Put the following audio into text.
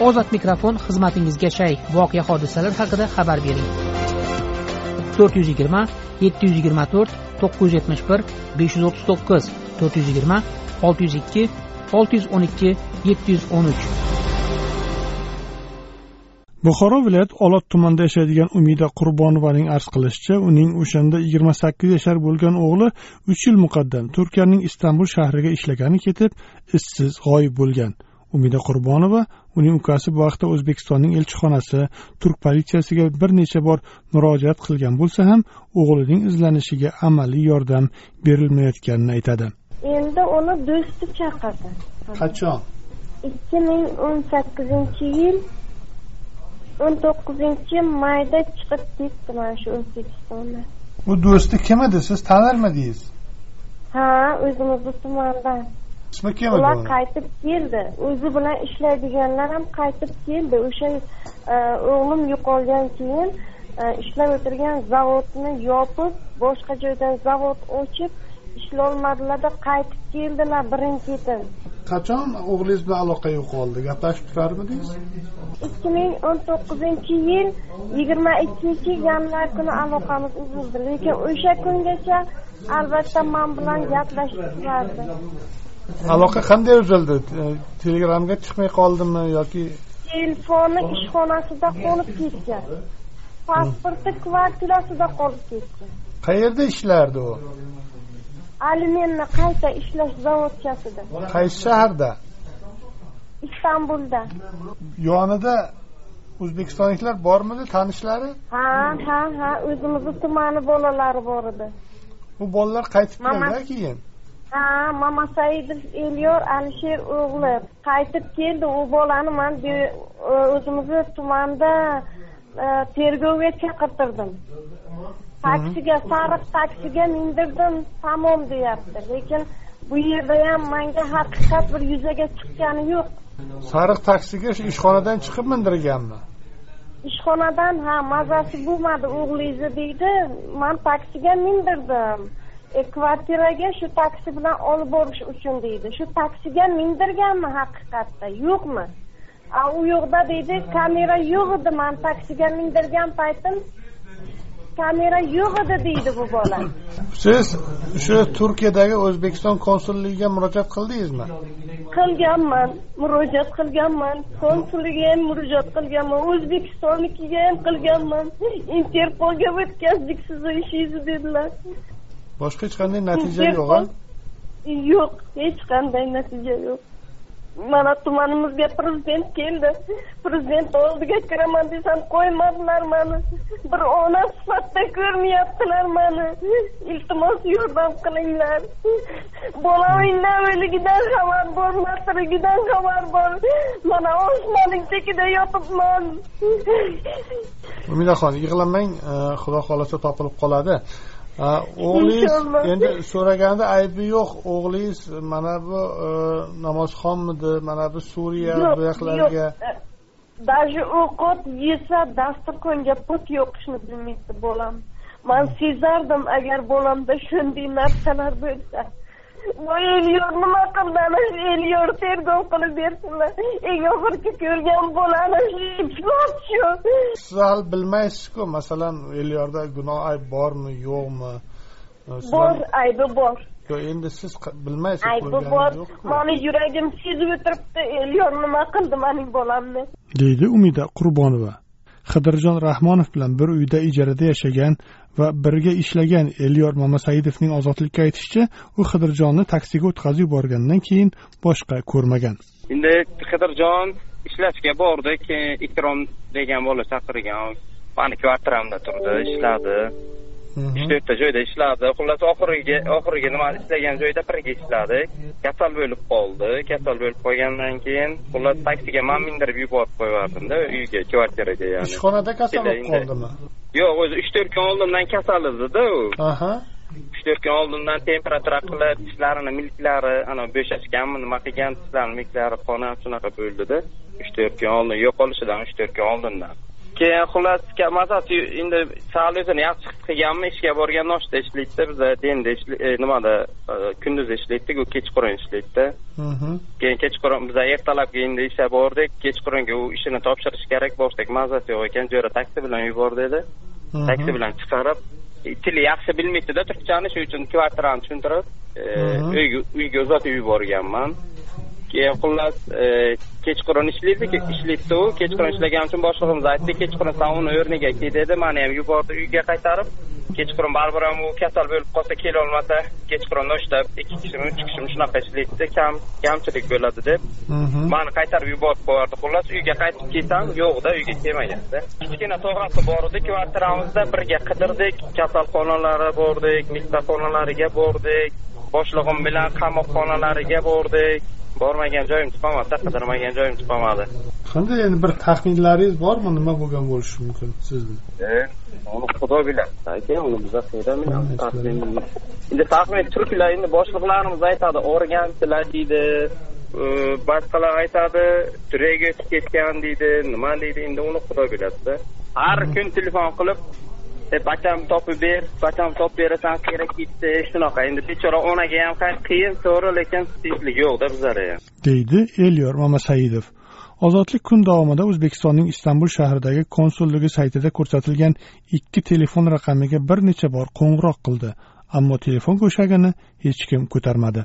ozod mikrofon xizmatingizga shay. Voqea hodisalar haqida xabar bering. To'rt yuz yigirma yetti yuz yigirma to'rt to'qqiz yuz yetmish bir besh yuz o'ttiz to'qqiz to'rt yuz yigirma olti yuz ikki olti yuz o'n ikki yetti yuz o'n uch. Buxoro viloyat olot tumanida yashaydigan umida qurbonovaning arz qilishicha uning o'shanda yigirma sakkiz yashar bo'lgan o'g'li uch yil muqaddam turkiyaning istanbul shahriga ishlagani ketib izsiz g'oyib bo'lgan. Umida qurbonova uning ukasi bu haqda o'zbekistonning elchixonasi turk politsiyasiga bir necha bor murojaat qilgan bo'lsa ham o'g'lining izlanishiga amaliy yordam berilmayotganini aytadi. Endi uni do'sti chaqirdi. Qachon? ikki ming o'n sakkizinchi yil o'n to'qqizinchi mayda chiqib ketdi mana shu o'zbekistonda. Bu do'sti kim edi? Siz tanirmidingiz? Ha o'zimizni tumandan kim ular qaytib keldi. O'zi bilan ishlaydiganlar ham qaytib keldi. O'sha e, o'g'lim yo'qolgan keyin e, ishlab o'tirgan zavodni yopib boshqa joydan zavod ochib ishlolmadilarda qaytib keldilar birin ketin qachon o'g'lingiz bilan aloqa yo'qoldi? Gaplashib turarmidingiz ikki ming o'n to'qqizinchi yil yigirma ikkinchi yanvar kuni aloqamiz uzildi. Lekin o'sha kungacha albatta man bilan gaplashib turardi aloqa qanday uzildi? Te- telegramga chiqmay qoldimi yoki telefoni ishxonasida qolib ketgan. Pasporti kvartirasida qolib ketgan. Qayerda ishlardi u? Alyuminni qayta ishlash zavodchasida. Qaysi shaharda? Istanbulda. Yonida o'zbekistonliklar bormidi tanishlari? Ha ha ha o'zimizni tumani bolalari bor edi. Bu bolalar qaytib keldi keyin ha mamasaidov elyor alisher o'g'li. Qaytib keldi u bolani man bu- o'zimizni tumanda e, tergovga chaqirtirdim. Taksiga sariq taksiga mindirdim tamom deyapti. Lekin bu yerda ham manga haqiqat bir yuzaga chiqqani yo'q. Sariq taksiga shu ishxonadan chiqib mindirganmi? Ishxonadan ha mazasi bo'lmadi o'g'lingizni deydi. Man taksiga mindirdim. e, kvartiraga shu taksi bilan olib borish uchun deydi. Shu taksiga mindirganmi haqiqatda? Yo'qmi? A u yoqda deydi kamera yo'q edi man taksiga mindirgan paytim kamera yo'q edi deydi bu bola. Siz shu turkiyadagi o'zbekiston konsulligiga murojaat qildingizmi? Qilganman murojaat qilganman. Konsuliga ham murojaat qilganman. O'zbekistonnikiga ham qilganman. Interpolga o'tkazdik sizni ishingizni dedilar boshqa hech qanday natija yo'q a? yo'q hech qanday natija yo'q. Mana tumanimizga prezident keldi. Prezident oldiga kiraman desam qo'ymadilar mani. Bir ona sifatida ko'rmayaptilar mani. Iltimos yordam qilinglar. Bolamning naviligidan xabar bor nasrigidan xabar bor. Mana osmonning chekida yotibman. Umidaxon yig'lamang xudo xohlasa topilib qoladi o'g'lingiz endi so'raganda aybi yo'q. O'g'lingiz mana bu e, namozxonmidi? Mana bu suriya bu yoqlarga даже ovqat yesa dasturxonga put yoqishni bilmaydi bolam. Man sezardim agar bolamda shunday narsalar bo'lsa bu elyor nima qildi ana shu elyor tergov qilib bersinlar eng oxirgi ko'rgan bolani shu iflos shu siz hali bilmaysizku masalan elyorda gunoh ayb bormi yo'qmi bor aybi bor. Yo, endi siz bilmaysiz aybi bor. mani yuragim sezib o'tiribdi elyor nima qildi mening bolamni deydi umida qurbonova. Qidirjon rahmonov bilan bir uyda ijarada yashagan va birga ishlagan elyor mamasaidovning ozodlikka aytishicha u qidirjonni taksiga o'tkazib yuborgandan keyin boshqa ko'rmagan. Endi qidirjon ishlashga bordi keyin ikrom degan bola chaqirgan. Mani kvartiramda turdi ishladi. Uch to'rtta joyda ishladi. Xullas oxiriga oxiriga nima ishlagan joyda birga ishladi. Kasal bo'lib qoldi. Kasal bo'lib qolgandan keyin xullas taksiga man mindirib yuborib qo'yibordimda uyga kvartiraga ya'ni. Ishxonada kasal bo'lib qoldimi yo'q o'zi uch to'rt kun oldindan kasal edida u. Aha. Uch to'rt kun oldindan temperatura qilib tishlarini milklari ana bo'shashganmi nima qilgan tishlarini milklari qoni shunaqa bo'ldida. Uch to'rt kun oldin yo'qolishidan uch to'rt kun oldindan keyin xullas masalan endi sal o'zini yaxshi his qilganmi ishga borgan nochta ishlaydida biza endi e, nimada e, kunduz ishlaydida u kechqurun ishlaydida. Keyin kechqurun biza ertalabki endi ishga bordik kechqurungi u ishini topshirish kerak borsak mazasi yo'q ekan jo'ra taksi bilan yubordi edi. Taksi bilan chiqarib e, tili yaxshi bilmaydida turkchani shuning uchun kvartirani tushuntirib uyga uzatib yuborganman keyin xullas kechqurun ishlaydi ishlaydida u kechqurun ishlagani uchun boshlig'imiz aytdi kechqurun san uni o'rniga kel dedi. Mani ham yubordi uyga qaytarib. Kechqurun baribir ham u kasal bo'lib qolsa kelolmasa kechqurun nochta ikki kishimi uch kishimi shunaqa ishlaydida kam kamchilik bo'ladi deb. Mani qaytarib yuborib qo'yardi xullas uyga qaytib kelsam yo'qda uyga kelmaganda kichkina tog'asi bor edi kvartiramizda birga qidirdik kasalxonalari bordik mehmonxonalariga bordik boshlig'im bilan qamoqxonalariga bordik bormagan joyim chiqolmadi qidirmagan joyim chiqolmadi qanday endi bir taxminlaringiz bormi? Nima bo'lgan bo'lishi mumkin sizni uni xudo biladi. Aka uni biza qayerdan bilamiz endi taxmin turklar endi boshliqlarimiz aytadi organchilar deydi boshqalar aytadi turega o'tib ketgan deydi nima? deydi. Endi uni xudo biladida. Har kun telefon qilib deb akam topib ber bacham topib berasan kerak ketdi. Shunaqa endi bechora onaga ham qiyin to'g'ri lekin tinchlik yo'qda bizlarda ham deydi elyor mamasaidov ozodlik kun davomida o'zbekistonning istanbul shahridagi konsulligi saytida ko'rsatilgan ikki telefon raqamiga bir necha bor qo'ng'iroq qildi. Ammo telefon go'shagini hech kim ko'tarmadi.